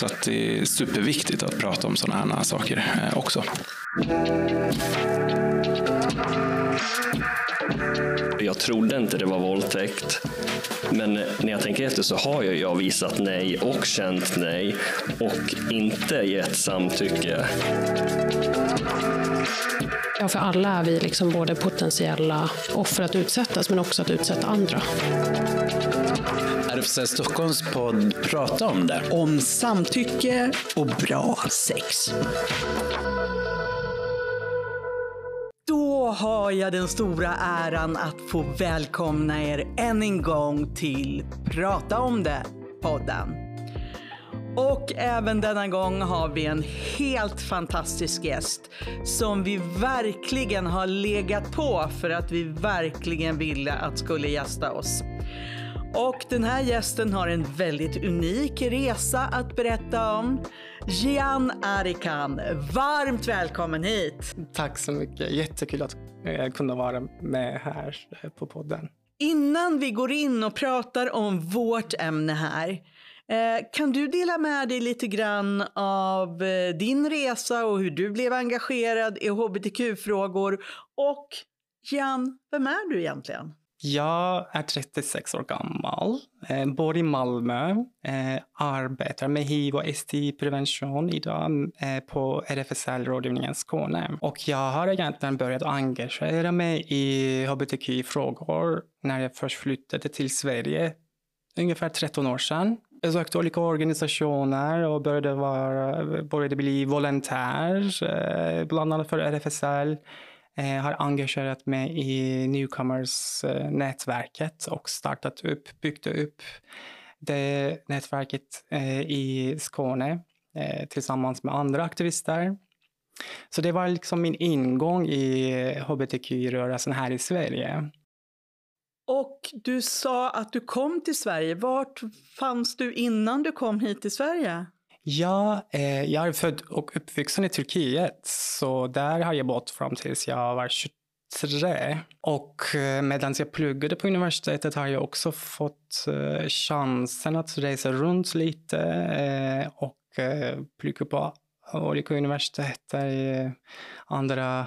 Så att det är superviktigt att prata om sådana här saker eh, också. Jag trodde inte det var våldtäkt. Men när jag tänker efter så har jag visat nej och känt nej och inte gett samtycke. Ja, för alla är vi liksom både potentiella offer att utsättas men också att utsätta andra. RFSL eh, Stockholms podd Prata om det. Om samtycke och bra sex. Då har jag den stora äran att få välkomna er än en gång till Prata om det-podden. Och även denna gång har vi en helt fantastisk gäst som vi verkligen har legat på för att vi verkligen ville att skulle gästa oss. Och den här gästen har en väldigt unik resa att berätta om. Gian Arikan, varmt välkommen hit! Tack så mycket. Jättekul att eh, kunna vara med här eh, på podden. Innan vi går in och pratar om vårt ämne här, eh, kan du dela med dig lite grann av din resa och hur du blev engagerad i hbtq-frågor? Och Jan, vem är du egentligen? Jag är 36 år gammal, eh, bor i Malmö, eh, arbetar med hiv och STI-prevention idag eh, på RFSL Rådgivningen Skåne. Och jag har egentligen börjat engagera mig i hbtqi-frågor när jag först flyttade till Sverige ungefär 13 år sedan. Jag sökte olika organisationer och började, vara, började bli volontär, eh, bland annat för RFSL eh, har engagerat mig i Newcomers-nätverket eh, och startat upp, byggt upp det nätverket eh, i Skåne eh, tillsammans med andra aktivister. Så det var liksom min ingång i hbtq-rörelsen här i Sverige. Och du sa att du kom till Sverige. Vart fanns du innan du kom hit till Sverige? Ja, eh, jag är född och uppvuxen i Turkiet, så där har jag bott fram tills jag var 23. Och eh, medan jag pluggade på universitetet har jag också fått eh, chansen att resa runt lite eh, och eh, plugga på olika universitet i andra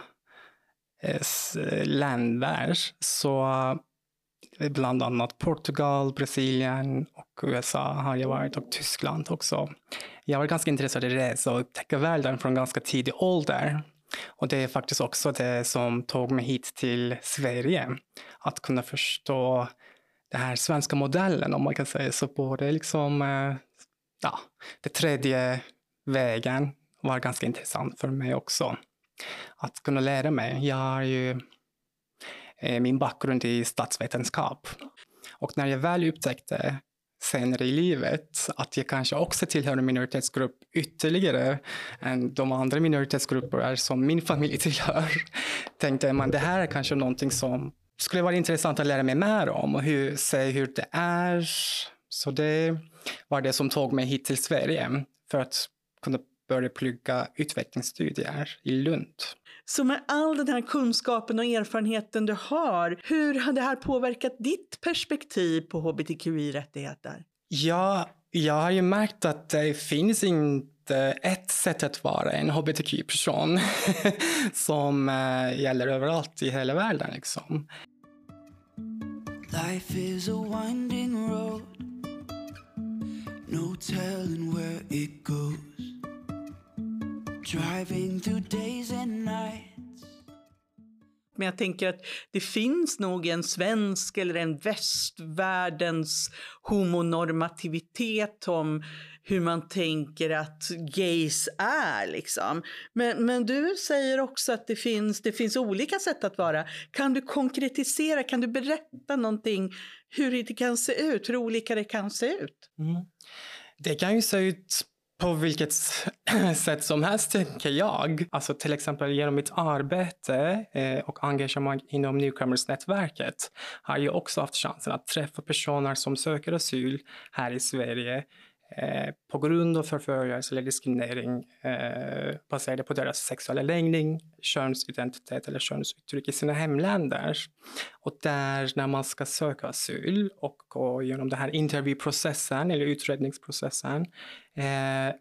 eh, länder. Så eh, bland annat Portugal, Brasilien och USA har jag varit och Tyskland också. Jag var ganska intresserad av att resa och upptäcka världen från ganska tidig ålder. Och det är faktiskt också det som tog mig hit till Sverige. Att kunna förstå den här svenska modellen om man kan säga så. Både liksom, eh, ja, det tredje vägen var ganska intressant för mig också. Att kunna lära mig. Jag har ju eh, min bakgrund i statsvetenskap. Och när jag väl upptäckte senare i livet att jag kanske också tillhör en minoritetsgrupp ytterligare än de andra minoritetsgrupper som min familj tillhör, tänkte man det här är kanske någonting som skulle vara intressant att lära mig mer om och hur, se hur det är. Så det var det som tog mig hit till Sverige för att kunna börja plugga utvecklingsstudier i Lund. Så med all den här kunskapen och erfarenheten du har, hur har det här påverkat ditt perspektiv på hbtqi-rättigheter? Ja, jag har ju märkt att det finns inte ett sätt att vara en hbtq-person som uh, gäller överallt i hela världen. Liksom. Life is a winding road No telling where it goes Driving through days and nights Men jag tänker att det finns nog en svensk eller en västvärldens homonormativitet om hur man tänker att gays är. Liksom. Men, men du säger också att det finns, det finns olika sätt att vara. Kan du konkretisera, kan du berätta någonting hur det kan se ut, hur olika det kan se ut? Mm. Det kan ju se ut på vilket sätt som helst, tänker jag. Alltså till exempel genom mitt arbete eh, och engagemang inom Newcomers-nätverket har jag också haft chansen att träffa personer som söker asyl här i Sverige eh, på grund av förföljelse eller diskriminering eh, baserade på deras sexuella läggning, könsidentitet eller könsuttryck i sina hemländer. Och där när man ska söka asyl och gå igenom den här intervjuprocessen eller utredningsprocessen eh,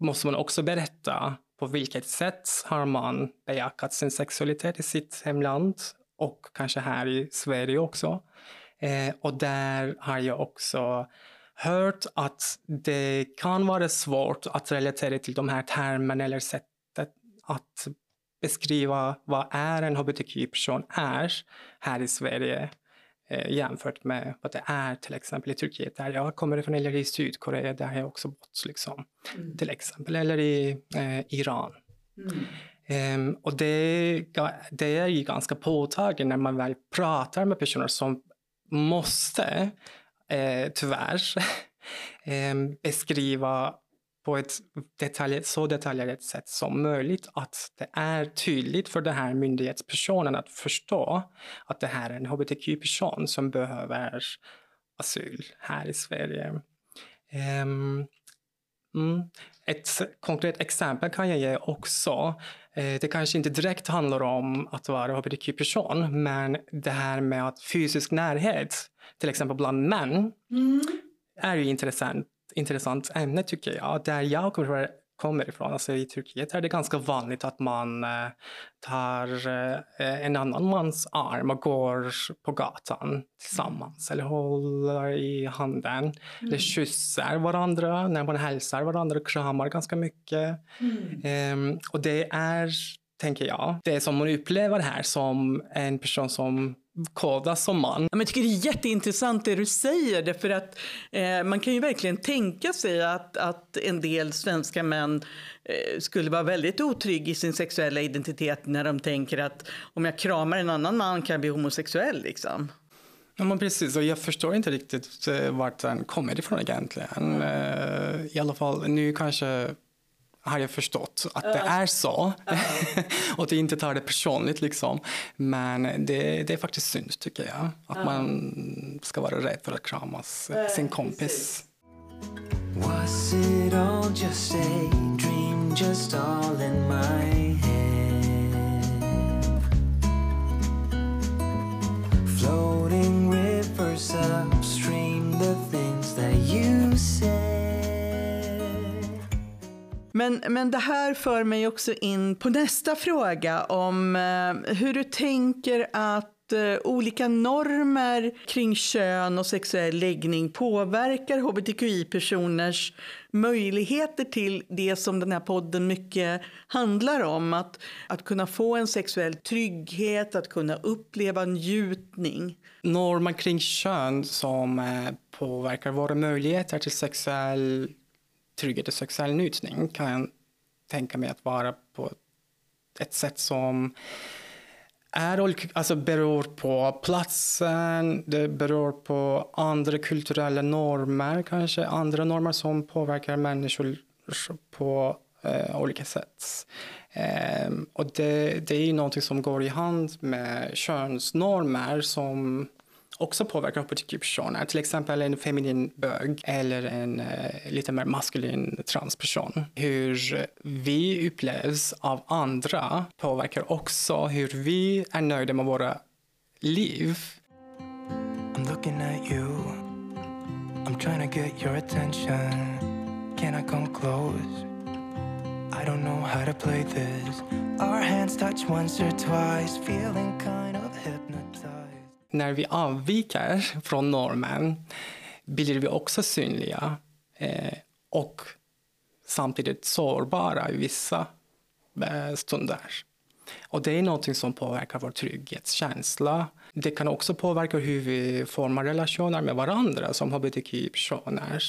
måste man också berätta på vilket sätt har man bejakat sin sexualitet i sitt hemland och kanske här i Sverige också. Eh, och där har jag också hört att det kan vara svårt att relatera till de här termerna eller sättet att beskriva vad är en hbtq-person är här i Sverige eh, jämfört med vad det är till exempel i Turkiet där jag kommer ifrån eller i Sydkorea där jag också bott liksom, mm. till exempel eller i eh, Iran. Mm. Um, och det, det är ju ganska påtagligt när man väl pratar med personer som måste, eh, tyvärr, eh, beskriva på ett detalj, så detaljerat sätt som möjligt att det är tydligt för den här myndighetspersonen att förstå att det här är en hbtq-person som behöver asyl här i Sverige. Um, mm. Ett konkret exempel kan jag ge också. Eh, det kanske inte direkt handlar om att vara hbtq-person, men det här med att fysisk närhet, till exempel bland män, mm. är ju intressant, intressant ämne tycker jag. Där jag kommer kommer ifrån. Alltså I Turkiet är det ganska vanligt att man eh, tar eh, en annan mans arm och går på gatan tillsammans eller håller i handen mm. eller kysser varandra när man hälsar varandra och kramar ganska mycket. Mm. Um, och det är, tänker jag, det som man upplever här som en person som kodas som man. Jag tycker det är jätteintressant det du säger, därför att eh, man kan ju verkligen tänka sig att, att en del svenska män eh, skulle vara väldigt otrygg i sin sexuella identitet när de tänker att om jag kramar en annan man kan jag bli homosexuell. Liksom. Ja, men precis. Och jag förstår inte riktigt eh, vart den kommer ifrån egentligen. Mm. I alla fall nu kanske har jag förstått att det är så. och att jag inte tar det personligt liksom. Men det, det är faktiskt synd tycker jag. Att man ska vara rädd för att kramas sin kompis. Was it all just a dream, just all in my head? Floating rivers upstream, the things that you said men, men det här för mig också in på nästa fråga om eh, hur du tänker att eh, olika normer kring kön och sexuell läggning påverkar hbtqi-personers möjligheter till det som den här podden mycket handlar om. Att, att kunna få en sexuell trygghet, att kunna uppleva njutning. Normer kring kön som eh, påverkar våra möjligheter till sexuell trygghet och sexuell njutning kan jag tänka mig att vara på ett sätt som är alltså beror på platsen, det beror på andra kulturella normer, kanske andra normer som påverkar människor på eh, olika sätt. Eh, och det, det är någonting som går i hand med könsnormer som också påverkar hbtq-personer. Typ Till exempel en feminin bög eller en eh, lite mer maskulin transperson. Hur vi upplevs av andra påverkar också hur vi är nöjda med våra liv. I'm looking at you I'm trying to get your attention Can I come close? I don't know how to play this Our hands touch once or twice Feeling kind of när vi avviker från normen blir vi också synliga eh, och samtidigt sårbara i vissa eh, stunder. Och det är något som påverkar vår trygghetskänsla. Det kan också påverka hur vi formar relationer med varandra som hbtq-personer.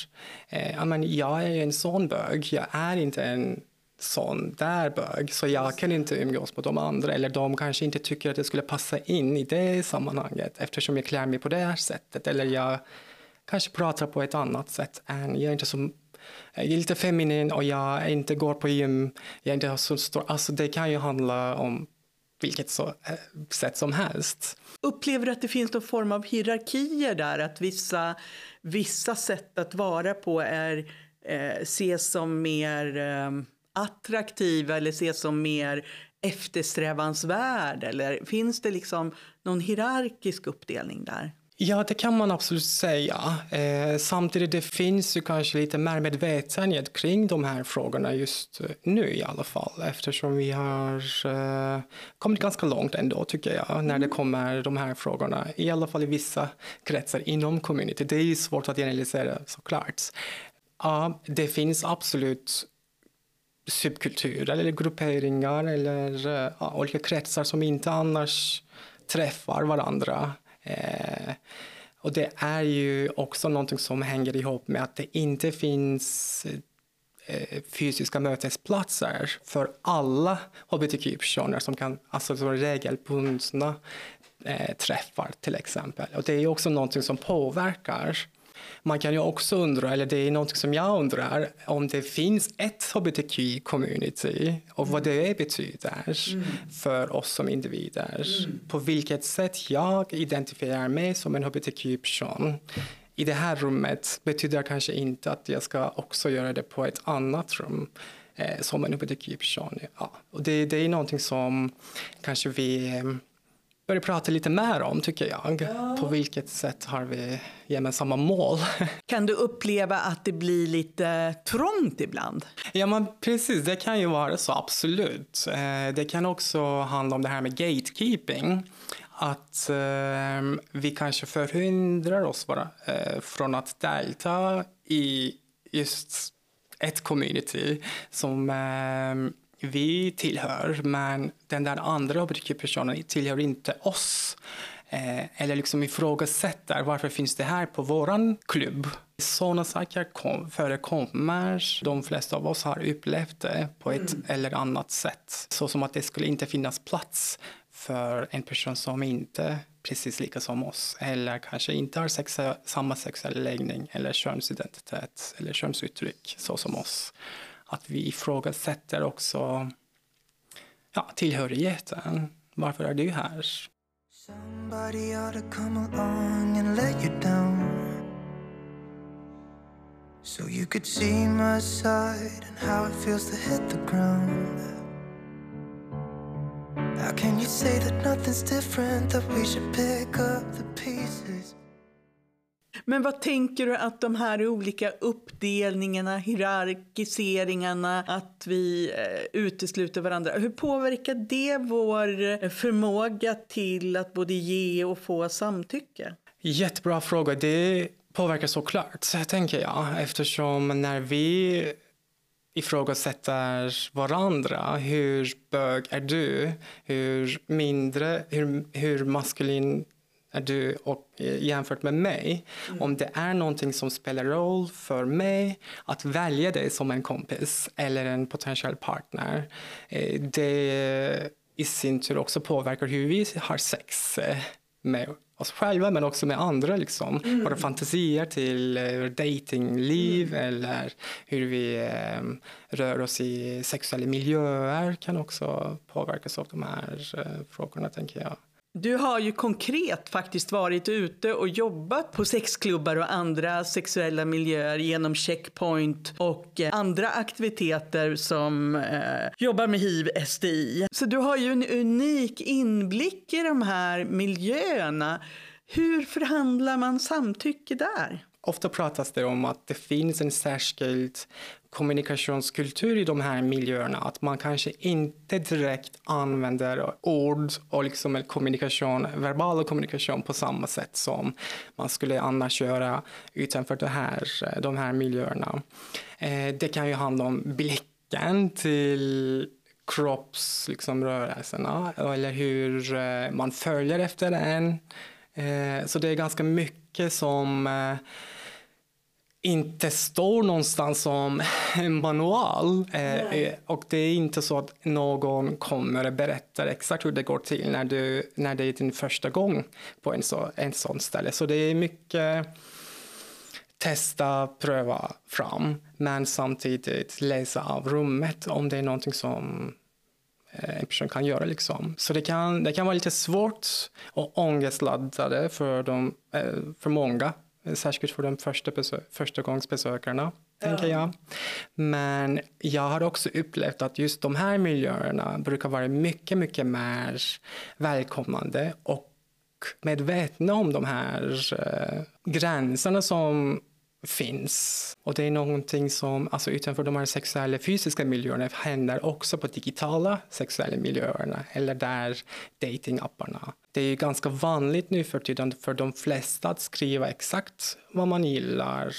Eh, jag är en sån bög, jag är inte en sån där bög så jag kan inte umgås med de andra eller de kanske inte tycker att det skulle passa in i det sammanhanget eftersom jag klär mig på det här sättet eller jag kanske pratar på ett annat sätt än jag är inte så jag är lite feminin och jag inte går på gym, jag är inte så stor, alltså det kan ju handla om vilket så, eh, sätt som helst. Upplever du att det finns någon form av hierarkier där? Att vissa, vissa sätt att vara på är, eh, ses som mer eh, attraktiva eller ses som mer eftersträvansvärd? Eller finns det liksom någon hierarkisk uppdelning där? Ja, det kan man absolut säga. Eh, samtidigt det finns ju kanske lite mer medvetenhet kring de här frågorna just eh, nu i alla fall eftersom vi har eh, kommit ganska långt ändå tycker jag när det kommer de här frågorna. I alla fall i vissa kretsar inom community. Det är ju svårt att generalisera såklart. Ja, det finns absolut subkulturer eller grupperingar eller eh, ja, olika kretsar som inte annars träffar varandra. Eh, och det är ju också någonting som hänger ihop med att det inte finns eh, fysiska mötesplatser för alla hbtq-personer som kan, alltså regelbundna eh, träffar till exempel. Och det är också någonting som påverkar man kan ju också undra, eller det är något som jag undrar, om det finns ett hbtq-community och vad det betyder mm. för oss som individer. Mm. På vilket sätt jag identifierar mig som en hbtq-person i det här rummet betyder kanske inte att jag ska också göra det på ett annat rum eh, som en hbtq-person. Ja. Och det, det är någonting som kanske vi börja prata lite mer om, tycker jag. Ja. På vilket sätt har vi gemensamma mål? Kan du uppleva att det blir lite trångt ibland? Ja, men precis. Det kan ju vara så, absolut. Eh, det kan också handla om det här med gatekeeping. Att eh, vi kanske förhindrar oss bara, eh, från att delta i just ett community som vi tillhör, men den där andra hbtq-personen tillhör inte oss. Eh, eller liksom ifrågasätter varför finns det här på våran klubb. Sådana saker kom, förekommer. De flesta av oss har upplevt det på ett mm. eller annat sätt. Så som att det skulle inte finnas plats för en person som inte precis lika som oss eller kanske inte har sexa, samma sexuell läggning eller könsidentitet eller könsuttryck så som oss att vi ifrågasätter också ja, tillhörigheten. Varför är du här? Somebody ought to come along and let you down So you could see my side and how it feels to hit the ground How can you say that nothing's different, that we should pick up the men vad tänker du att de här olika uppdelningarna, hierarkiseringarna, att vi eh, utesluter varandra, hur påverkar det vår förmåga till att både ge och få samtycke? Jättebra fråga. Det påverkar såklart, tänker jag, eftersom när vi ifrågasätter varandra. Hur bög är du? Hur mindre, hur, hur maskulin du och, eh, jämfört med mig. Mm. Om det är någonting som spelar roll för mig att välja dig som en kompis eller en potentiell partner. Eh, det i sin tur också påverkar hur vi har sex eh, med oss själva men också med andra. Liksom. Mm. Våra fantasier till datingliv mm. eller hur vi eh, rör oss i sexuella miljöer kan också påverkas av de här eh, frågorna tänker jag. Du har ju konkret faktiskt varit ute och jobbat på sexklubbar och andra sexuella miljöer genom Checkpoint och eh, andra aktiviteter som eh, jobbar med hiv-STI. Så du har ju en unik inblick i de här miljöerna. Hur förhandlar man samtycke där? Ofta pratas det om att det finns en särskild kommunikationskultur i de här miljöerna. Att man kanske inte direkt använder ord och liksom kommunikation, verbal kommunikation på samma sätt som man skulle annars göra utanför det här, de här miljöerna. Eh, det kan ju handla om blicken till kroppsrörelserna liksom, eller hur eh, man följer efter den. Eh, så det är ganska mycket som inte står någonstans som en manual. Eh, och det är inte så att någon kommer och berättar exakt hur det går till när, du, när det är din första gång på en, så, en sån ställe. Så det är mycket testa, pröva fram, men samtidigt läsa av rummet om det är någonting som eh, en person kan göra. Liksom. Så det kan, det kan vara lite svårt och ångestladdade för, de, eh, för många, särskilt för de första, besö första gångsbesökarna. Tänker jag. Men jag har också upplevt att just de här miljöerna brukar vara mycket, mycket mer välkomnande och medvetna om de här eh, gränserna som finns. Och det är någonting som, alltså utanför de här sexuella fysiska miljöerna, händer också på digitala sexuella miljöerna eller där datingapparna. Det är ganska vanligt nu för tiden för de flesta att skriva exakt vad man gillar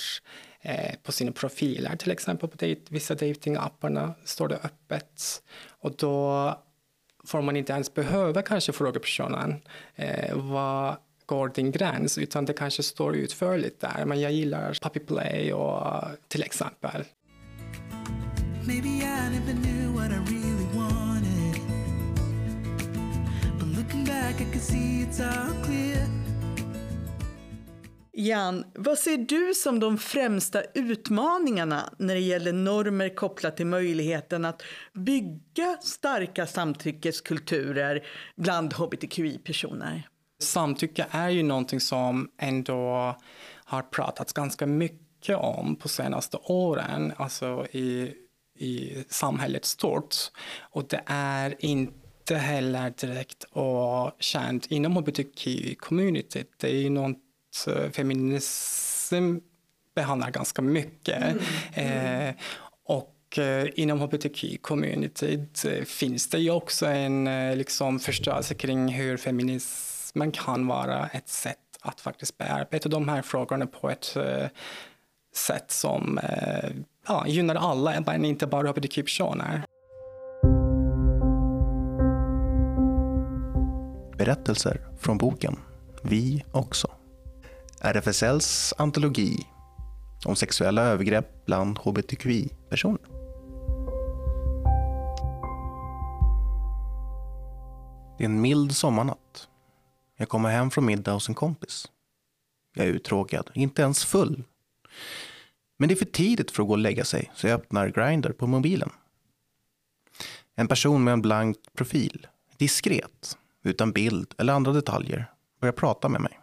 eh, på sina profiler, till exempel på date, vissa datingapparna står det öppet. Och då får man inte ens behöva kanske fråga personen eh, vad går din gräns, utan det kanske står utförligt där. Men jag gillar puppy play och till exempel. Maybe I like I can see it's all clear Jan, vad ser du som de främsta utmaningarna när det gäller normer kopplat till möjligheten att bygga starka samtyckeskulturer bland hbtqi-personer? Samtycke är ju någonting som ändå har pratats ganska mycket om på senaste åren, alltså i, i samhället stort. Och det är inte heller direkt och känt inom hbtqi-communityt. Det är ju något eh, feminism behandlar ganska mycket. Mm. Mm. Eh, och eh, inom hbtqi-communityt finns det ju också en eh, liksom, förståelse kring hur feminism men kan vara ett sätt att faktiskt bearbeta de här frågorna på ett sätt som ja, gynnar alla, men inte bara hbtq-personer. Berättelser från boken Vi också. RFSLs antologi om sexuella övergrepp bland hbtqi-personer. Det är en mild sommarnatt jag kommer hem från middag hos en kompis. Jag är uttråkad, inte ens full. Men det är för tidigt för att gå och lägga sig, så jag öppnar Grindr på mobilen. En person med en blank profil, diskret, utan bild eller andra detaljer, börjar prata med mig.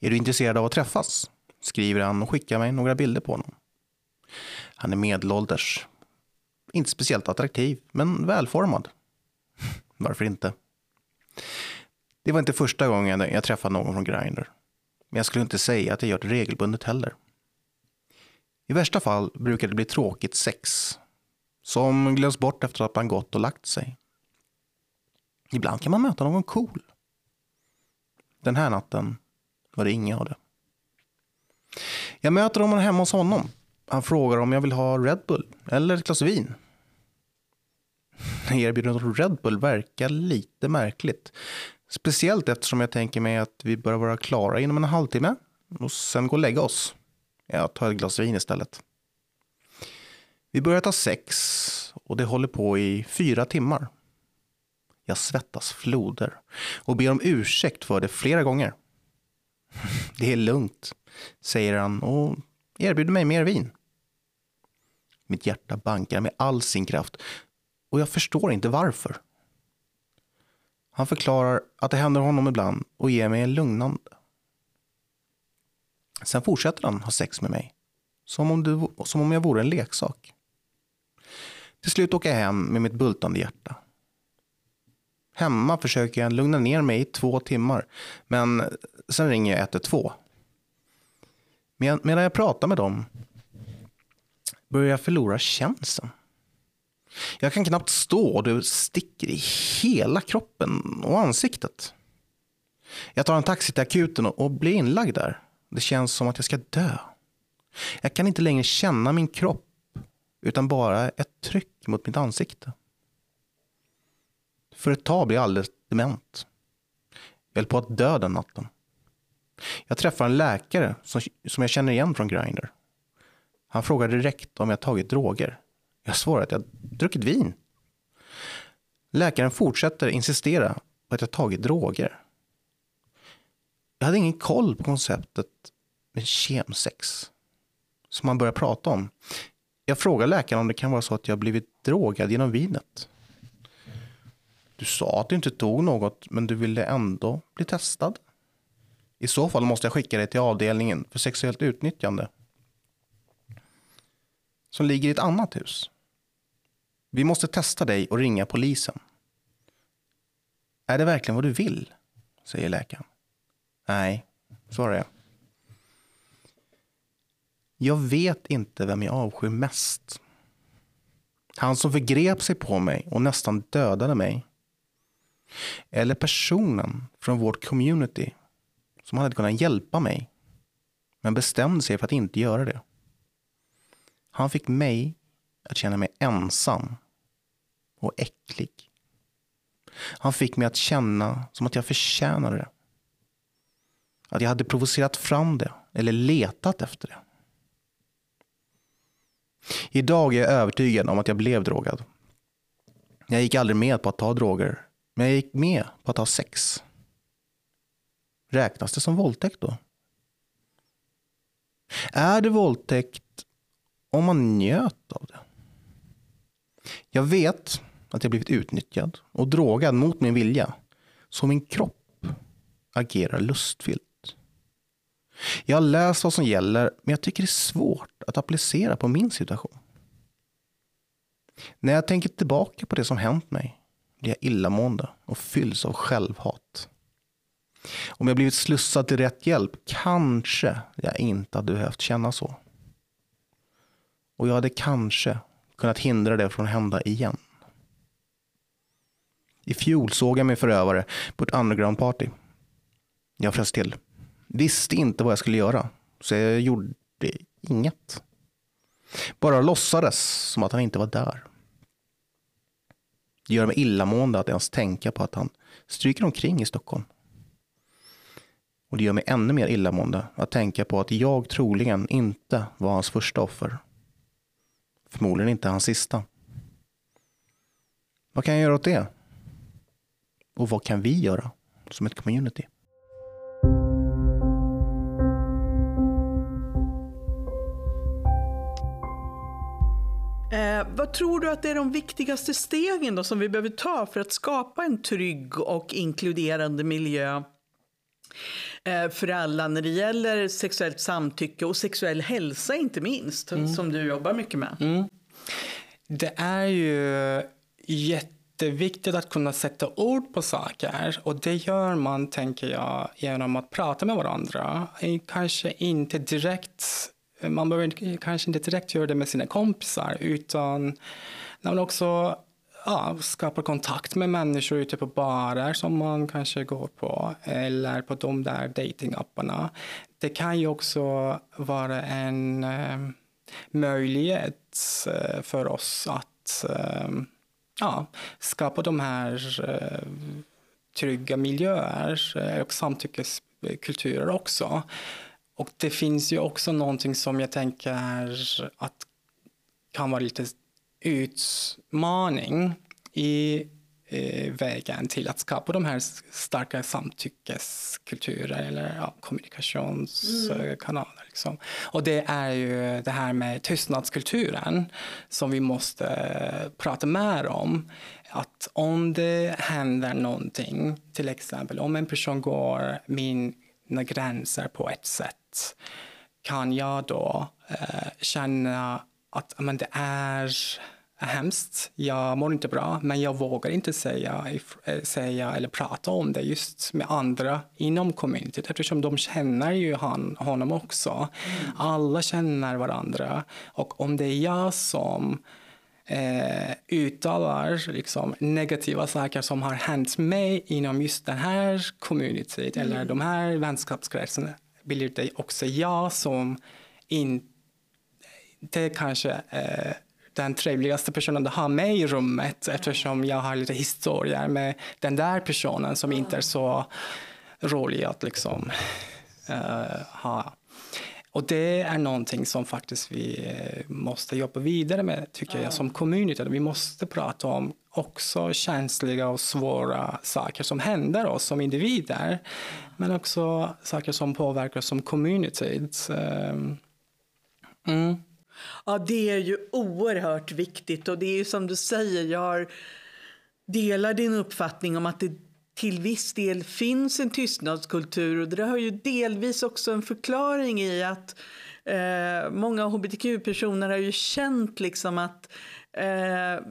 Är du intresserad av att träffas? skriver han och skickar mig några bilder på honom. Han är medelålders. Inte speciellt attraktiv, men välformad. Varför inte? Det var inte första gången jag träffade någon från Grindr. Men jag skulle inte säga att jag gör det regelbundet heller. I värsta fall brukar det bli tråkigt sex. Som glöms bort efter att man gått och lagt sig. Ibland kan man möta någon cool. Den här natten var det inga av det. Jag möter honom hemma hos honom. Han frågar om jag vill ha Red Bull eller ett glas vin. Erbjudandet om Red Bull verkar lite märkligt. Speciellt eftersom jag tänker mig att vi bör vara klara inom en halvtimme och sen gå och lägga oss. Jag tar ett glas vin istället. Vi börjar ta sex och det håller på i fyra timmar. Jag svettas floder och ber om ursäkt för det flera gånger. Det är lugnt, säger han och erbjuder mig mer vin. Mitt hjärta bankar med all sin kraft och jag förstår inte varför. Han förklarar att det händer honom ibland och ger mig en lugnande. Sen fortsätter han ha sex med mig. Som om, du, som om jag vore en leksak. Till slut åker jag hem med mitt bultande hjärta. Hemma försöker jag lugna ner mig i två timmar. Men sen ringer jag 112. Medan jag pratar med dem börjar jag förlora känseln. Jag kan knappt stå och det sticker i hela kroppen och ansiktet. Jag tar en taxi till akuten och blir inlagd där. Det känns som att jag ska dö. Jag kan inte längre känna min kropp utan bara ett tryck mot mitt ansikte. För ett tag blir jag alldeles dement. Jag höll på att dö den natten. Jag träffar en läkare som, som jag känner igen från Grindr. Han frågar direkt om jag tagit droger. Jag svarar att jag druckit vin. Läkaren fortsätter insistera på att jag tagit droger. Jag hade ingen koll på konceptet med kemsex som man börjar prata om. Jag frågar läkaren om det kan vara så att jag blivit drogad genom vinet. Du sa att du inte tog något, men du ville ändå bli testad. I så fall måste jag skicka dig till avdelningen för sexuellt utnyttjande. Som ligger i ett annat hus. Vi måste testa dig och ringa polisen. Är det verkligen vad du vill? säger läkaren. Nej, svarar jag. Jag vet inte vem jag avskyr mest. Han som förgrep sig på mig och nästan dödade mig. Eller personen från vårt community som hade kunnat hjälpa mig men bestämde sig för att inte göra det. Han fick mig att känna mig ensam och äcklig. Han fick mig att känna som att jag förtjänade det. Att jag hade provocerat fram det eller letat efter det. Idag är jag övertygad om att jag blev drogad. Jag gick aldrig med på att ta droger, men jag gick med på att ha sex. Räknas det som våldtäkt då? Är det våldtäkt om man njöt av det? Jag vet att jag blivit utnyttjad och drogad mot min vilja. Så min kropp agerar lustfyllt. Jag har läst vad som gäller, men jag tycker det är svårt att applicera på min situation. När jag tänker tillbaka på det som hänt mig blir jag illamående och fylls av självhat. Om jag blivit slussad till rätt hjälp kanske jag inte hade behövt känna så. Och jag hade kanske kunnat hindra det från att hända igen. I fjol såg jag min förövare på ett underground-party. Jag frös till. Visste inte vad jag skulle göra, så jag gjorde inget. Bara låtsades som att han inte var där. Det gör mig illamående att ens tänka på att han stryker omkring i Stockholm. Och det gör mig ännu mer illamående att tänka på att jag troligen inte var hans första offer. Förmodligen inte hans sista. Vad kan jag göra åt det? Och vad kan vi göra som ett community? Eh, vad tror du att är de viktigaste stegen då som vi behöver ta för att skapa en trygg och inkluderande miljö eh, för alla när det gäller sexuellt samtycke och sexuell hälsa inte minst, mm. som du jobbar mycket med? Mm. Det är ju jätteviktigt att kunna sätta ord på saker och det gör man, tänker jag, genom att prata med varandra. Kanske inte direkt man behöver kanske inte direkt göra det med sina kompisar utan när man också ja, skapar kontakt med människor ute på barer som man kanske går på eller på de där datingapparna. Det kan ju också vara en eh, möjlighet eh, för oss att eh, ja, skapa de här eh, trygga miljöer eh, och samtyckeskulturer också. Och det finns ju också någonting som jag tänker att kan vara lite utmaning i eh, vägen till att skapa de här starka samtyckeskulturer eller ja, kommunikationskanaler. Mm. Liksom. Och det är ju det här med tystnadskulturen som vi måste prata mer om. Att om det händer någonting, till exempel om en person går min gränser på ett sätt kan jag då eh, känna att men det är hemskt, jag mår inte bra, men jag vågar inte säga, eh, säga eller prata om det just med andra inom communityt eftersom de känner ju han, honom också. Mm. Alla känner varandra och om det är jag som eh, uttalar liksom, negativa saker som har hänt mig inom just den här communityt mm. eller de här vänskapskretsen blir det också jag som inte kanske eh, den trevligaste personen att ha med i rummet eftersom jag har lite historier med den där personen som inte är så rolig att liksom uh, ha. Och det är någonting som faktiskt vi eh, måste jobba vidare med, tycker jag, som community. Vi måste prata om också känsliga och svåra saker som händer oss som individer, men också saker som påverkar oss som community. Ehm, mm. Ja, det är ju oerhört viktigt och det är ju som du säger, jag delar din uppfattning om att det till viss del finns en tystnadskultur och det har ju delvis också en förklaring i att eh, många hbtq-personer har ju känt liksom att eh,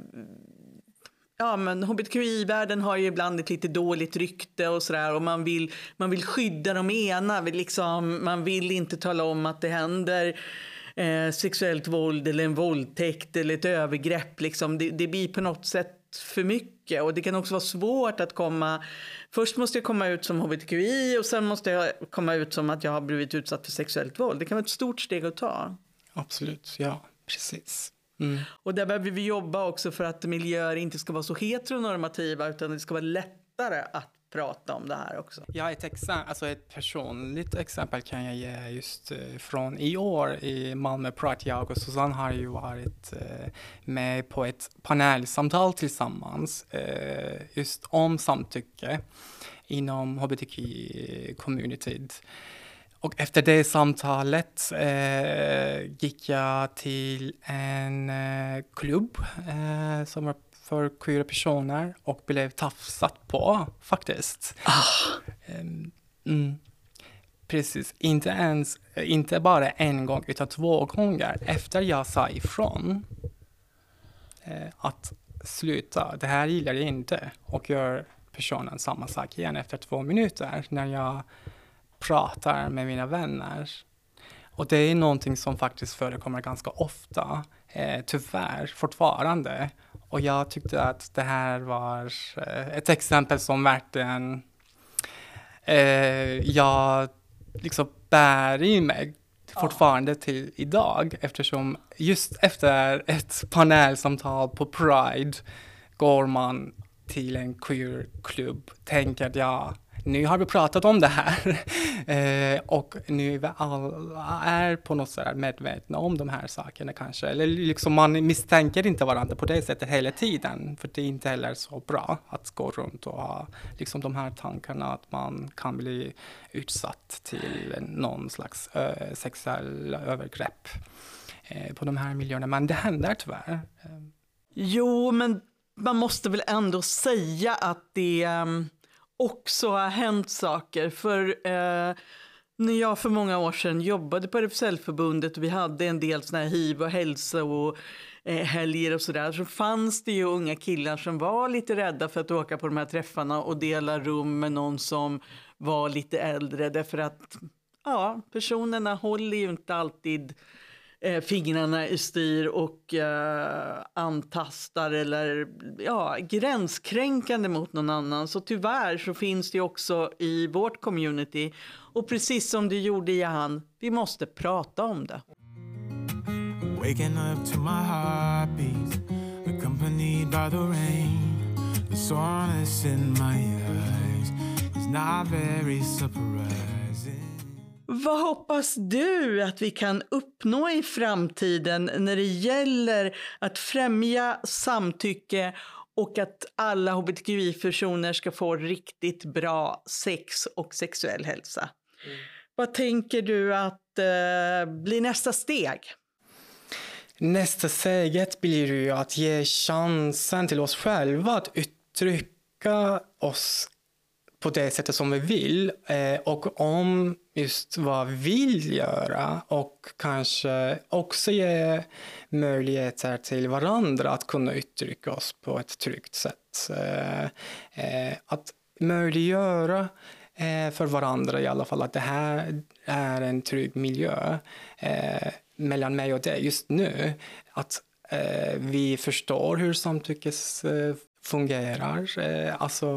ja, men hbtqi-världen har ju ibland ett lite dåligt rykte och sådär och man vill, man vill skydda de ena. Liksom, man vill inte tala om att det händer eh, sexuellt våld eller en våldtäkt eller ett övergrepp. Liksom. Det, det blir på något sätt för mycket och det kan också vara svårt att komma. Först måste jag komma ut som hbtqi och sen måste jag komma ut som att jag har blivit utsatt för sexuellt våld. Det kan vara ett stort steg att ta. Absolut, ja, precis. Mm. Och där behöver vi jobba också för att miljöer inte ska vara så heteronormativa utan det ska vara lättare att prata om det här också. Ja, ett, exempel, alltså ett personligt exempel kan jag ge just uh, från i år i Malmö Pride. Jag och Susanne har ju varit uh, med på ett panelsamtal tillsammans uh, just om samtycke inom hbtq-communityt. Och efter det samtalet eh, gick jag till en eh, klubb eh, som var för queera personer och blev tafsat på faktiskt. Ah. Mm. Precis, inte ens, inte bara en gång utan två gånger efter jag sa ifrån eh, att sluta, det här gillar jag inte och gör personen samma sak igen efter två minuter när jag pratar med mina vänner. Och det är någonting som faktiskt förekommer ganska ofta, eh, tyvärr fortfarande. Och jag tyckte att det här var eh, ett exempel som verkligen eh, jag liksom bär i mig fortfarande till idag eftersom just efter ett panelsamtal på Pride går man till en queerklubb, tänker jag nu har vi pratat om det här eh, och nu alla är på något sätt medvetna om de här sakerna kanske. Eller liksom man misstänker inte varandra på det sättet hela tiden, för det är inte heller så bra att gå runt och ha liksom de här tankarna att man kan bli utsatt till någon slags äh, sexuell övergrepp eh, på de här miljöerna. Men det händer tyvärr. Eh. Jo, men man måste väl ändå säga att det um också har hänt saker. För eh, när jag för många år sedan jobbade på RFSL-förbundet och vi hade en del såna här hiv och hälsa och eh, helger och sådär så fanns det ju unga killar som var lite rädda för att åka på de här träffarna och dela rum med någon som var lite äldre därför att ja, personerna håller ju inte alltid eh, fingrarna i styr och eh, antastar eller ja, gränskränkande mot någon annan. Så tyvärr så finns det också i vårt community och precis som du gjorde Jahan, vi måste prata om det. Waking up to my heartbeat Accompanied by the rain The soreness in my eyes Is not very surprised vad hoppas du att vi kan uppnå i framtiden när det gäller att främja samtycke och att alla hbtqi-personer ska få riktigt bra sex och sexuell hälsa? Mm. Vad tänker du att eh, blir nästa steg? Nästa steget blir ju att ge chansen till oss själva att uttrycka oss på det sättet som vi vill eh, och om just vad vi vill göra och kanske också ge möjligheter till varandra att kunna uttrycka oss på ett tryggt sätt. Eh, eh, att möjliggöra för varandra i alla fall att det här är en trygg miljö mellan mig och dig just nu. Att vi förstår hur samtyckes fungerar. Alltså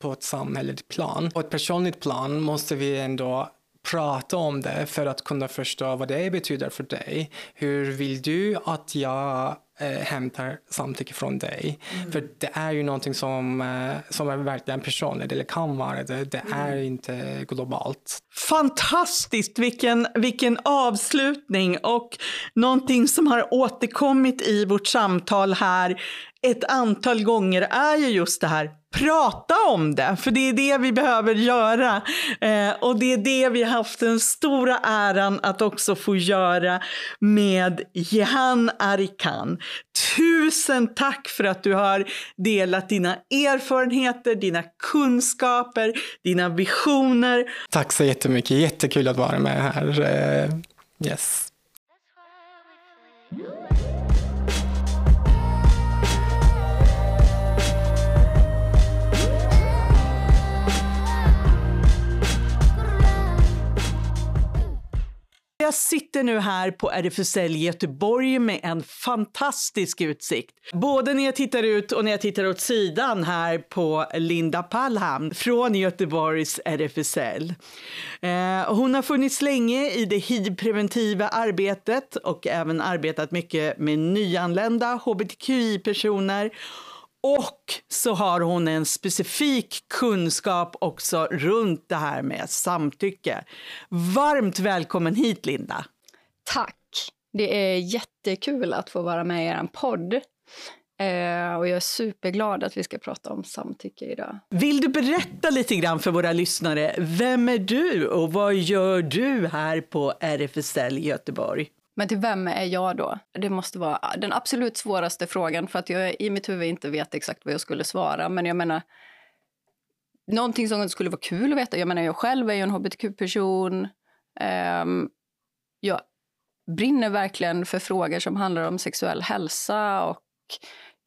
på ett samhälleligt plan. På ett personligt plan måste vi ändå prata om det för att kunna förstå vad det betyder för dig. Hur vill du att jag eh, hämtar samtycke från dig? Mm. För det är ju någonting som, eh, som är verkligen personligt, eller kan vara det. Det mm. är inte globalt. Fantastiskt! Vilken, vilken avslutning och någonting som har återkommit i vårt samtal här ett antal gånger är ju just det här prata om det, för det är det vi behöver göra. Eh, och det är det vi har haft den stora äran att också få göra med Jehan Arikan. Tusen tack för att du har delat dina erfarenheter, dina kunskaper, dina visioner. Tack så jättemycket. Jättekul att vara med här. Eh, Yes. Jag sitter nu här på RFSL Göteborg med en fantastisk utsikt. Både när jag tittar ut och när jag tittar åt sidan här på Linda Pallhamn från Göteborgs RFSL. Eh, hon har funnits länge i det hiv-preventiva arbetet och även arbetat mycket med nyanlända hbtqi-personer och så har hon en specifik kunskap också runt det här med samtycke. Varmt välkommen hit, Linda. Tack. Det är jättekul att få vara med i er podd. Eh, och jag är superglad att vi ska prata om samtycke idag. Vill du berätta lite grann för våra lyssnare? Vem är du och vad gör du här på RFSL Göteborg? Men till vem är jag då? Det måste vara den absolut svåraste frågan för att jag i mitt huvud inte vet exakt vad jag skulle svara. Men jag menar, någonting som skulle vara kul att veta. Jag menar, jag själv är ju en hbtq-person. Um, jag brinner verkligen för frågor som handlar om sexuell hälsa och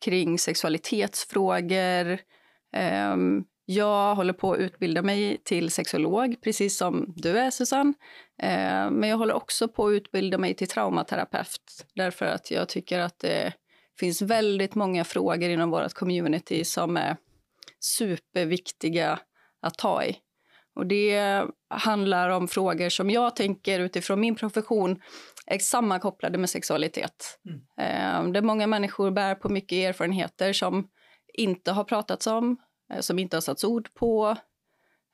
kring sexualitetsfrågor. Um, jag håller på att utbilda mig till sexolog, precis som du är, Susanne. Eh, men jag håller också på att utbilda mig till traumaterapeut därför att jag tycker att det finns väldigt många frågor inom vårt community som är superviktiga att ta i. Och det handlar om frågor som jag tänker utifrån min profession är sammankopplade med sexualitet. Mm. Eh, där många människor bär på mycket erfarenheter som inte har pratats om, Eh, som inte har satts ord på.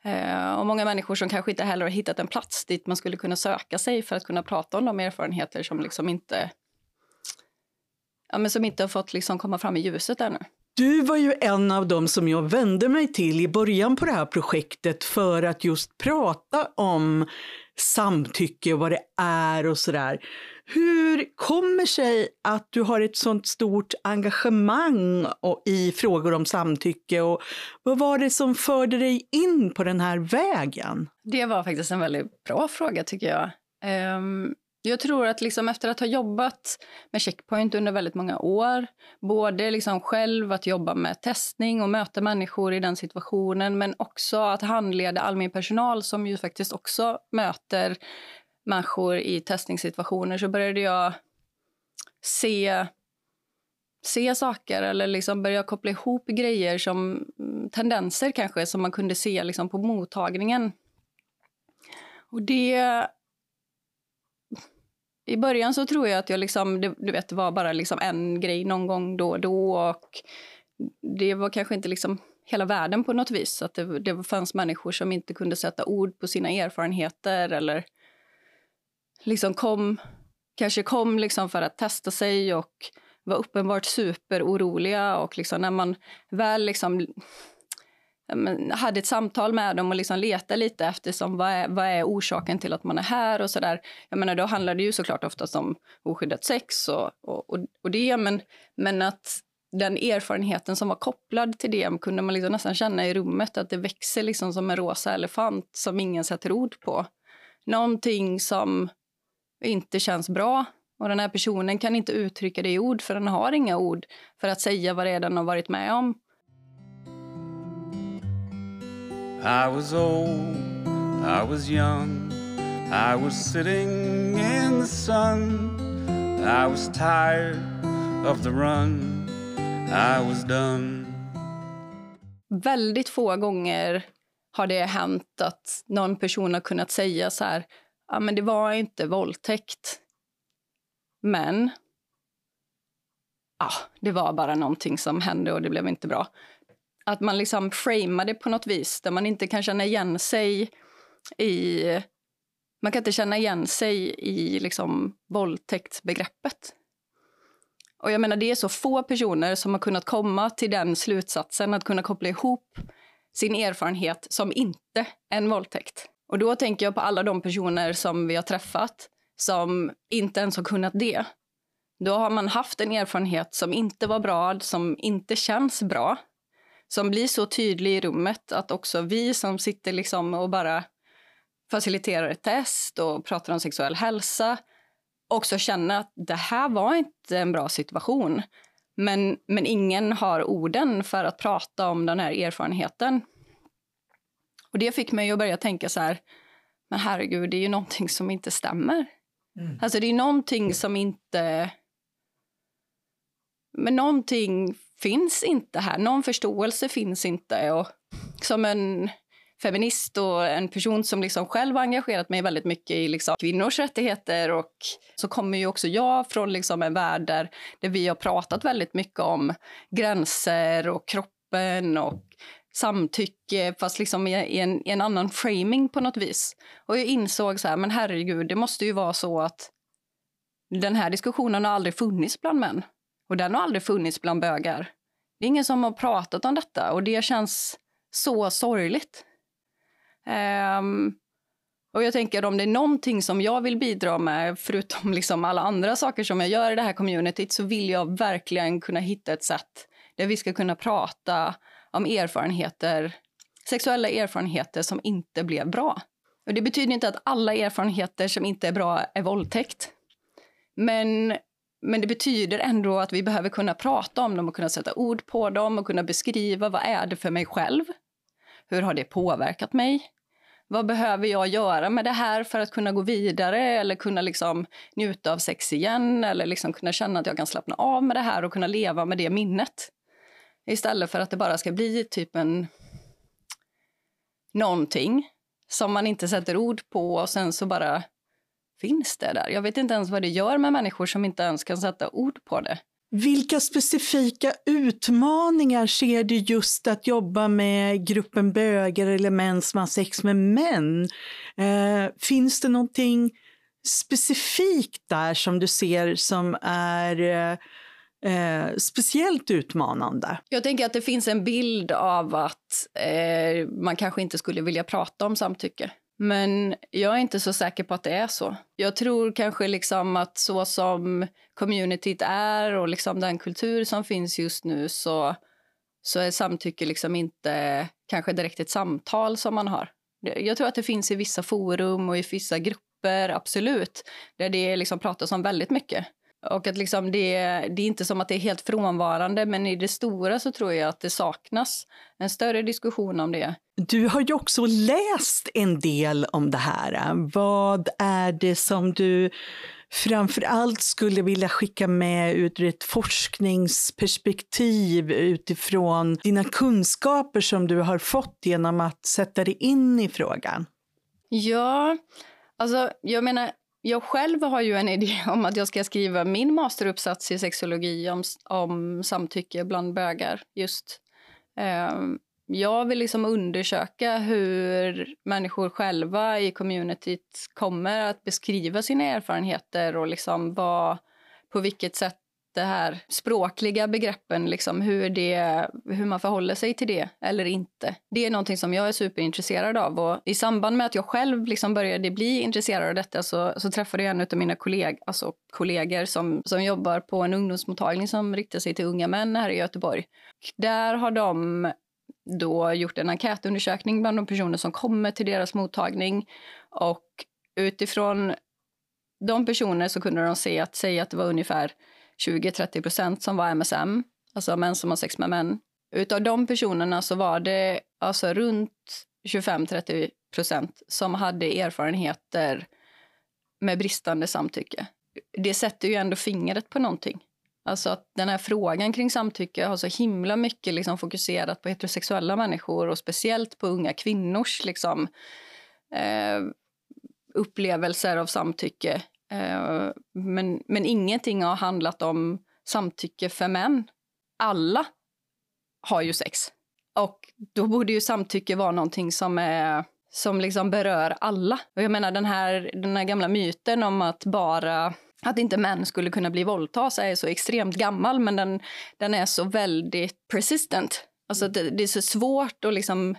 Eh, och många människor som kanske inte heller har hittat en plats dit man skulle kunna söka sig för att kunna prata om de erfarenheter som liksom inte, ja, men som inte har fått liksom komma fram i ljuset ännu. Du var ju en av dem som jag vände mig till i början på det här projektet för att just prata om samtycke och vad det är och sådär. Hur kommer sig att du har ett sånt stort engagemang i frågor om samtycke och vad var det som förde dig in på den här vägen? Det var faktiskt en väldigt bra fråga tycker jag. Um, jag tror att liksom efter att ha jobbat med Checkpoint under väldigt många år, både liksom själv att jobba med testning och möta människor i den situationen, men också att handleda all min personal som ju faktiskt också möter människor i testningssituationer, så började jag se se saker eller liksom börja koppla ihop grejer som mm, tendenser kanske som man kunde se liksom på mottagningen. Och det i början så tror jag att jag liksom, det, du vet, det var bara liksom en grej någon gång då och då. Och det var kanske inte liksom hela världen på något vis. Att det, det fanns människor som inte kunde sätta ord på sina erfarenheter eller liksom kom, kanske kom liksom för att testa sig och var uppenbart superoroliga. Och liksom när man väl liksom hade ett samtal med dem och liksom letade lite efter som, vad, är, vad är orsaken till att man är här och sådär. Jag menar, då handlar det ju såklart oftast om oskyddat sex och, och, och, det, men, men att den erfarenheten som var kopplad till det kunde man liksom nästan känna i rummet att det växer liksom som en rosa elefant som ingen sätter ord på. Någonting som inte känns bra och den här personen kan inte uttrycka det i ord för den har inga ord för att säga vad det är den har varit med om. I was old, I was young, I was sitting in the sun. I was tired of the run, I was done. Väldigt få gånger har det hänt att någon person har kunnat säga så här, ja men det var inte våldtäkt. Men ja, det var bara någonting som hände och det blev inte bra att man liksom framar det på något vis där man inte kan känna igen sig i... Man kan inte känna igen sig i liksom våldtäktsbegreppet. Och jag menar, det är så få personer som har kunnat komma till den slutsatsen att kunna koppla ihop sin erfarenhet som inte en våldtäkt. Och då tänker jag på alla de personer som vi har träffat som inte ens har kunnat det. då har man haft en erfarenhet som inte var bra, som inte känns bra. Som blir så tydlig i rummet att också vi som sitter liksom och bara faciliterar ett test och pratar om sexuell hälsa också känner att det här var inte en bra situation. Men, men ingen har orden för att prata om den här erfarenheten. Och det fick mig att börja tänka så här, men herregud, det är ju någonting som inte stämmer. Mm. Alltså det är någonting som inte... Men någonting finns inte här. Någon förståelse finns inte. Och som en feminist och en person som liksom själv har engagerat mig väldigt mycket i liksom kvinnors rättigheter och så kommer ju också jag från liksom en värld där, där vi har pratat väldigt mycket om gränser och kroppen och samtycke fast liksom i, en, i en annan framing på något vis. Och jag insåg så här, men herregud, det måste ju vara så att den här diskussionen har aldrig funnits bland män. Och den har aldrig funnits bland bögar. Det är ingen som har pratat om detta och det känns så sorgligt. Um, och jag tänker om det är någonting som jag vill bidra med, förutom liksom alla andra saker som jag gör i det här communityt, så vill jag verkligen kunna hitta ett sätt där vi ska kunna prata om erfarenheter, sexuella erfarenheter som inte blev bra. Och det betyder inte att alla erfarenheter som inte är bra är våldtäkt. Men, men det betyder ändå att vi behöver kunna prata om dem och kunna sätta ord på dem och kunna beskriva vad är det för mig själv? Hur har det påverkat mig? Vad behöver jag göra med det här för att kunna gå vidare eller kunna liksom njuta av sex igen eller liksom kunna känna att jag kan slappna av med det här och kunna leva med det minnet? Istället för att det bara ska bli typ en någonting som man inte sätter ord på och sen så bara finns det där. Jag vet inte ens vad det gör med människor som inte ens kan sätta ord på det. Vilka specifika utmaningar ser du just att jobba med gruppen bögar eller män som har sex med män? Eh, finns det någonting specifikt där som du ser som är eh, eh, speciellt utmanande? Jag tänker att det finns en bild av att eh, man kanske inte skulle vilja prata om samtycke. Men jag är inte så säker på att det är så. Jag tror kanske liksom att så som communityt är och liksom den kultur som finns just nu så, så är samtycke liksom inte kanske direkt ett samtal som man har. Jag tror att det finns i vissa forum och i vissa grupper, absolut, där det liksom pratas om väldigt mycket. Och att liksom det, det är inte som att det är helt frånvarande, men i det stora så tror jag att det saknas en större diskussion om det. Du har ju också läst en del om det här. Vad är det som du framför allt skulle vilja skicka med ur ett forskningsperspektiv utifrån dina kunskaper som du har fått genom att sätta dig in i frågan? Ja, alltså jag menar jag själv har ju en idé om att jag ska skriva min masteruppsats i sexologi om, om samtycke bland bögar. Just. Eh, jag vill liksom undersöka hur människor själva i communityt kommer att beskriva sina erfarenheter och liksom vad, på vilket sätt det här språkliga begreppen, liksom hur, det, hur man förhåller sig till det eller inte. Det är någonting som jag är superintresserad av. Och I samband med att jag själv liksom började bli intresserad av detta så, så träffade jag en av mina kolleg, alltså kollegor som, som jobbar på en ungdomsmottagning som riktar sig till unga män här i Göteborg. Där har de då gjort en enkätundersökning bland de personer som kommer till deras mottagning och utifrån de personer så kunde de se att, säga att det var ungefär 20-30 procent som var MSM, alltså män som har sex med män. Utav de personerna så var det alltså runt 25-30 procent som hade erfarenheter med bristande samtycke. Det sätter ju ändå fingret på någonting. Alltså att den här frågan kring samtycke har så himla mycket liksom fokuserat på heterosexuella människor och speciellt på unga kvinnors liksom, eh, upplevelser av samtycke. Eh, men, men ingenting har handlat om samtycke för män. Alla har ju sex. Och då borde ju samtycke vara någonting som, är, som liksom berör alla. Och jag menar den här, den här gamla myten om att bara att inte män skulle kunna bli våldtas är så extremt gammal men den, den är så väldigt persistent. Alltså det, det är så svårt att liksom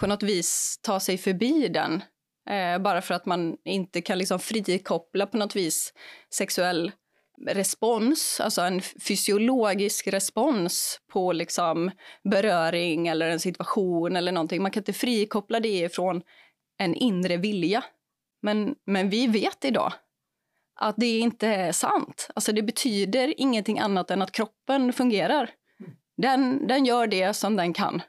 på något vis ta sig förbi den. Eh, bara för att man inte kan liksom frikoppla på något vis sexuell respons, alltså en fysiologisk respons på liksom beröring eller en situation eller någonting. Man kan inte frikoppla det från en inre vilja. Men, men vi vet idag att det inte är sant. Alltså det betyder ingenting annat än att kroppen fungerar. Den, den gör det som den kan.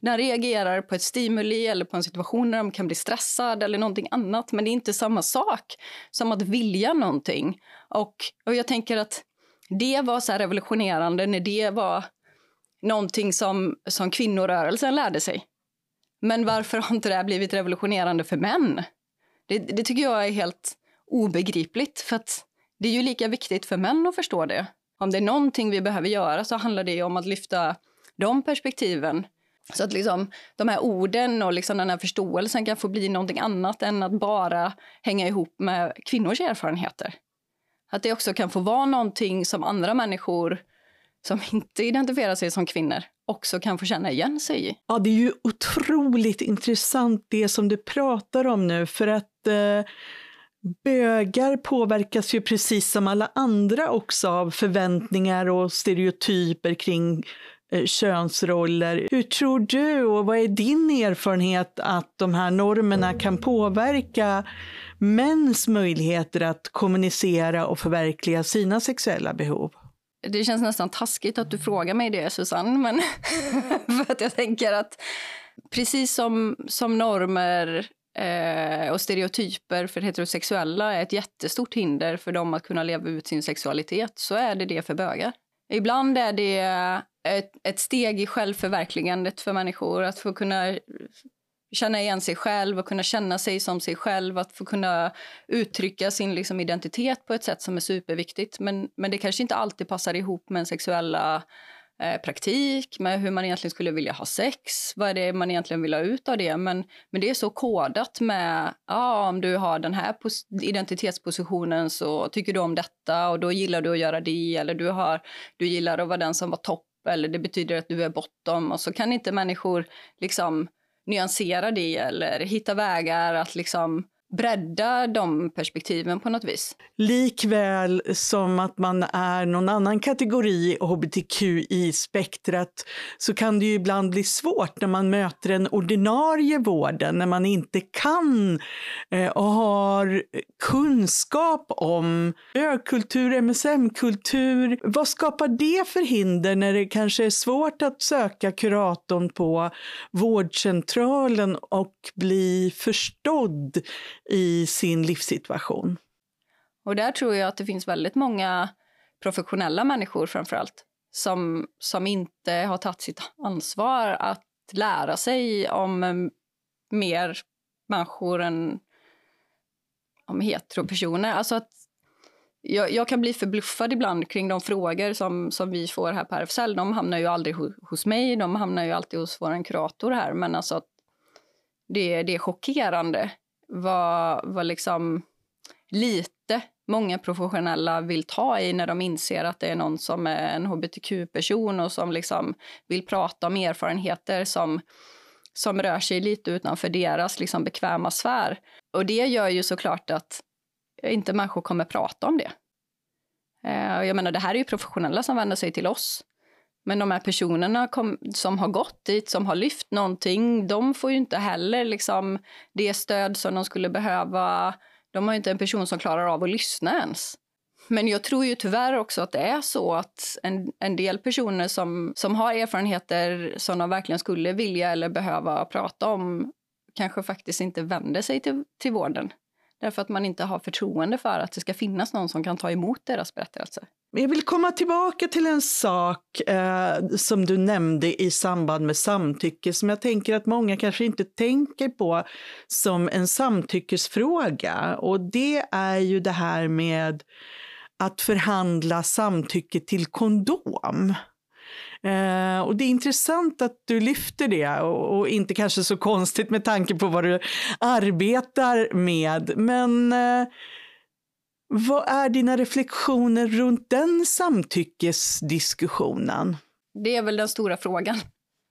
Den reagerar på ett stimuli eller på en situation där de kan bli stressad eller någonting annat. Men det är inte samma sak som att vilja någonting. Och, och jag tänker att det var så revolutionerande när det var någonting som, som kvinnorörelsen lärde sig. Men varför har inte det blivit revolutionerande för män? Det, det tycker jag är helt obegripligt. För att det är ju lika viktigt för män att förstå det. Om det är någonting vi behöver göra så handlar det om att lyfta de perspektiven. Så att liksom, de här orden och liksom den här förståelsen kan få bli någonting annat än att bara hänga ihop med kvinnors erfarenheter. Att det också kan få vara någonting som andra människor som inte identifierar sig som kvinnor också kan få känna igen sig i. Ja, det är ju otroligt intressant det som du pratar om nu för att eh, bögar påverkas ju precis som alla andra också av förväntningar och stereotyper kring Eh, könsroller. Hur tror du och vad är din erfarenhet att de här normerna kan påverka mäns möjligheter att kommunicera och förverkliga sina sexuella behov? Det känns nästan taskigt att du frågar mig det, Susanne. Men för att jag tänker att precis som, som normer eh, och stereotyper för heterosexuella är ett jättestort hinder för dem att kunna leva ut sin sexualitet, så är det det för bögar. Ibland är det ett, ett steg i självförverkligandet för människor att få kunna känna igen sig själv och kunna känna sig som sig själv. Att få kunna uttrycka sin liksom, identitet på ett sätt som är superviktigt. Men, men det kanske inte alltid passar ihop med en sexuella eh, praktik, med hur man egentligen skulle vilja ha sex. Vad är det man egentligen vill ha ut av det? Men, men det är så kodat med, ja, om du har den här identitetspositionen så tycker du om detta och då gillar du att göra det. Eller du, har, du gillar att vara den som var topp eller det betyder att du är bottom. Och så kan inte människor liksom nyansera det eller hitta vägar att liksom bredda de perspektiven på något vis. Likväl som att man är någon annan kategori hbtqi-spektrat så kan det ju ibland bli svårt när man möter den ordinarie vården, när man inte kan eh, och har kunskap om ökultur, MSM-kultur. Vad skapar det för hinder när det kanske är svårt att söka kuratorn på vårdcentralen och bli förstådd i sin livssituation. Och där tror jag att det finns väldigt många professionella människor framförallt som, som inte har tagit sitt ansvar att lära sig om mer människor än om heteropersoner. Alltså att jag, jag, kan bli förbluffad ibland kring de frågor som, som vi får här på RFSL. De hamnar ju aldrig hos, hos mig, de hamnar ju alltid hos vår kurator här. Men alltså det, det är chockerande vad, vad liksom lite många professionella vill ta i när de inser att det är någon som är en hbtq-person och som liksom vill prata om erfarenheter som, som rör sig lite utanför deras liksom bekväma sfär. Och det gör ju såklart att inte människor kommer prata om det. Eh, jag menar, det här är ju professionella som vänder sig till oss. Men de här personerna kom, som har gått dit, som har lyft någonting, de får ju inte heller liksom det stöd som de skulle behöva. De har inte en person som klarar av att lyssna ens. Men jag tror ju tyvärr också att det är så att en, en del personer som, som har erfarenheter som de verkligen skulle vilja eller behöva prata om kanske faktiskt inte vänder sig till, till vården. Därför att man inte har förtroende för att det ska finnas någon som kan ta emot deras berättelser. Jag vill komma tillbaka till en sak eh, som du nämnde i samband med samtycke som jag tänker att många kanske inte tänker på som en samtyckesfråga. Och det är ju det här med att förhandla samtycke till kondom. Eh, och det är intressant att du lyfter det och, och, inte kanske så konstigt med tanke på vad du arbetar med. Men eh, vad är dina reflektioner runt den samtyckesdiskussionen? Det är väl den stora frågan.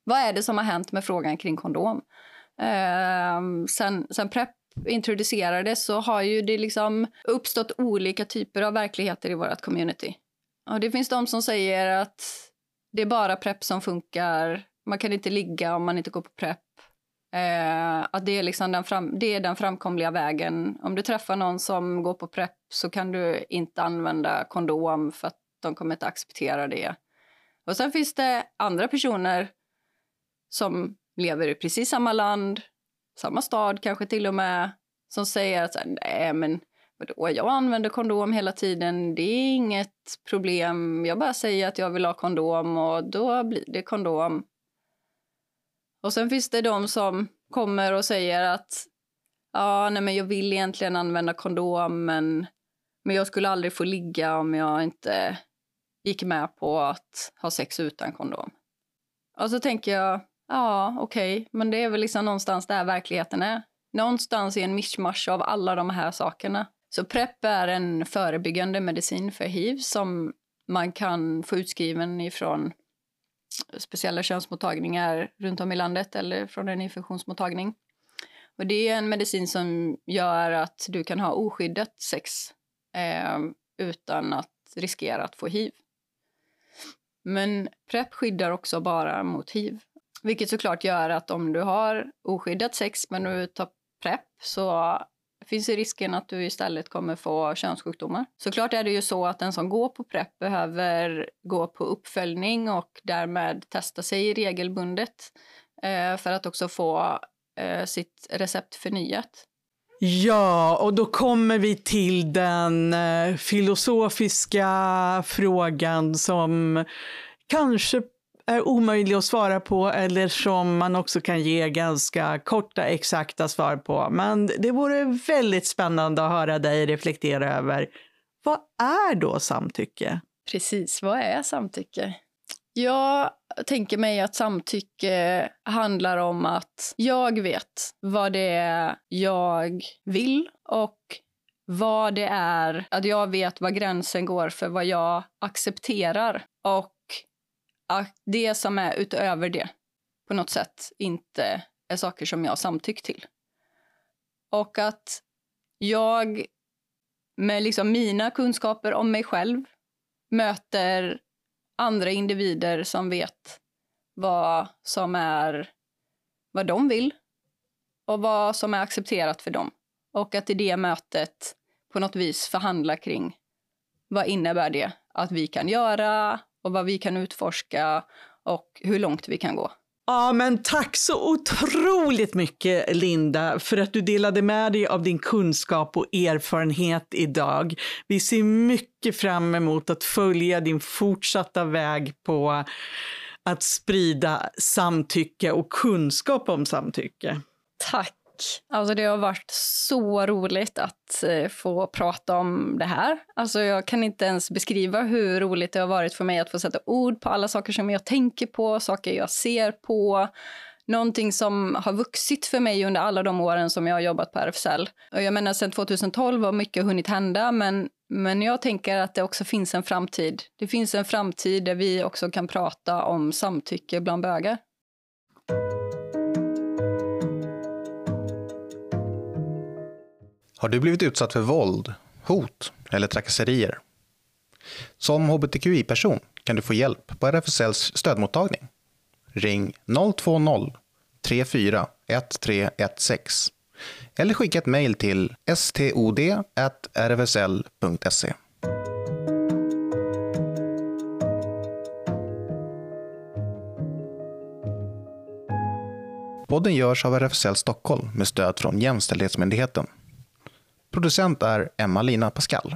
Vad är det som har hänt med frågan kring kondom? Eh, sen, sen Prep introducerades så har ju det liksom uppstått olika typer av verkligheter i vårt community. Och det finns de som säger att det är bara PREP som funkar. Man kan inte ligga om man inte går på Prep. Eh, att det är, liksom den fram, det är den framkomliga vägen. Om du träffar någon som går på prepp så kan du inte använda kondom för att de kommer inte acceptera det. Och sen finns det andra personer som lever i precis samma land, samma stad kanske till och med, som säger att nej men vadå, jag använder kondom hela tiden, det är inget problem. Jag bara säger att jag vill ha kondom och då blir det kondom. Och sen finns det de som kommer och säger att ja, nej men jag vill egentligen använda kondom men, men jag skulle aldrig få ligga om jag inte gick med på att ha sex utan kondom. Och så tänker jag, ja okej, okay, men det är väl liksom någonstans där verkligheten är. Någonstans i en mischmasch av alla de här sakerna. Så PREP är en förebyggande medicin för hiv som man kan få utskriven ifrån speciella könsmottagningar runt om i landet eller från en infektionsmottagning. Och det är en medicin som gör att du kan ha oskyddat sex eh, utan att riskera att få hiv. Men PREP skyddar också bara mot hiv. Vilket såklart gör att om du har oskyddat sex men du tar PREP så finns ju risken att du istället kommer få könssjukdomar. Såklart är det ju så att den som går på PREP behöver gå på uppföljning och därmed testa sig regelbundet eh, för att också få eh, sitt recept förnyat. Ja, och då kommer vi till den eh, filosofiska frågan som kanske är omöjlig att svara på eller som man också kan ge ganska korta exakta svar på. Men det vore väldigt spännande att höra dig reflektera över vad är då samtycke? Precis, vad är samtycke? Jag tänker mig att samtycke handlar om att jag vet vad det är jag vill och vad det är, att jag vet var gränsen går för vad jag accepterar och att det som är utöver det på något sätt inte är saker som jag samtyckt till. Och att jag med liksom mina kunskaper om mig själv möter andra individer som vet vad som är vad de vill och vad som är accepterat för dem. Och att i det mötet på något vis förhandla kring vad innebär det att vi kan göra och vad vi kan utforska och hur långt vi kan gå. Ja, men tack så otroligt mycket Linda för att du delade med dig av din kunskap och erfarenhet idag. Vi ser mycket fram emot att följa din fortsatta väg på att sprida samtycke och kunskap om samtycke. Tack. Alltså det har varit så roligt att eh, få prata om det här. Alltså jag kan inte ens beskriva hur roligt det har varit för mig att få sätta ord på alla saker som jag tänker på, saker jag ser på. Någonting som har vuxit för mig under alla de åren som jag har jobbat på RFSL. Och jag menar sedan 2012 har mycket hunnit hända men, men jag tänker att det också finns en framtid. Det finns en framtid där vi också kan prata om samtycke bland bögar. Har du blivit utsatt för våld, hot eller trakasserier? Som hbtqi-person kan du få hjälp på RFSLs stödmottagning. Ring 020-34 1316 eller skicka ett mejl till stod.rfsl.se. Podden görs av RFSL Stockholm med stöd från Jämställdhetsmyndigheten. Producent är Emma-Lina Pascal.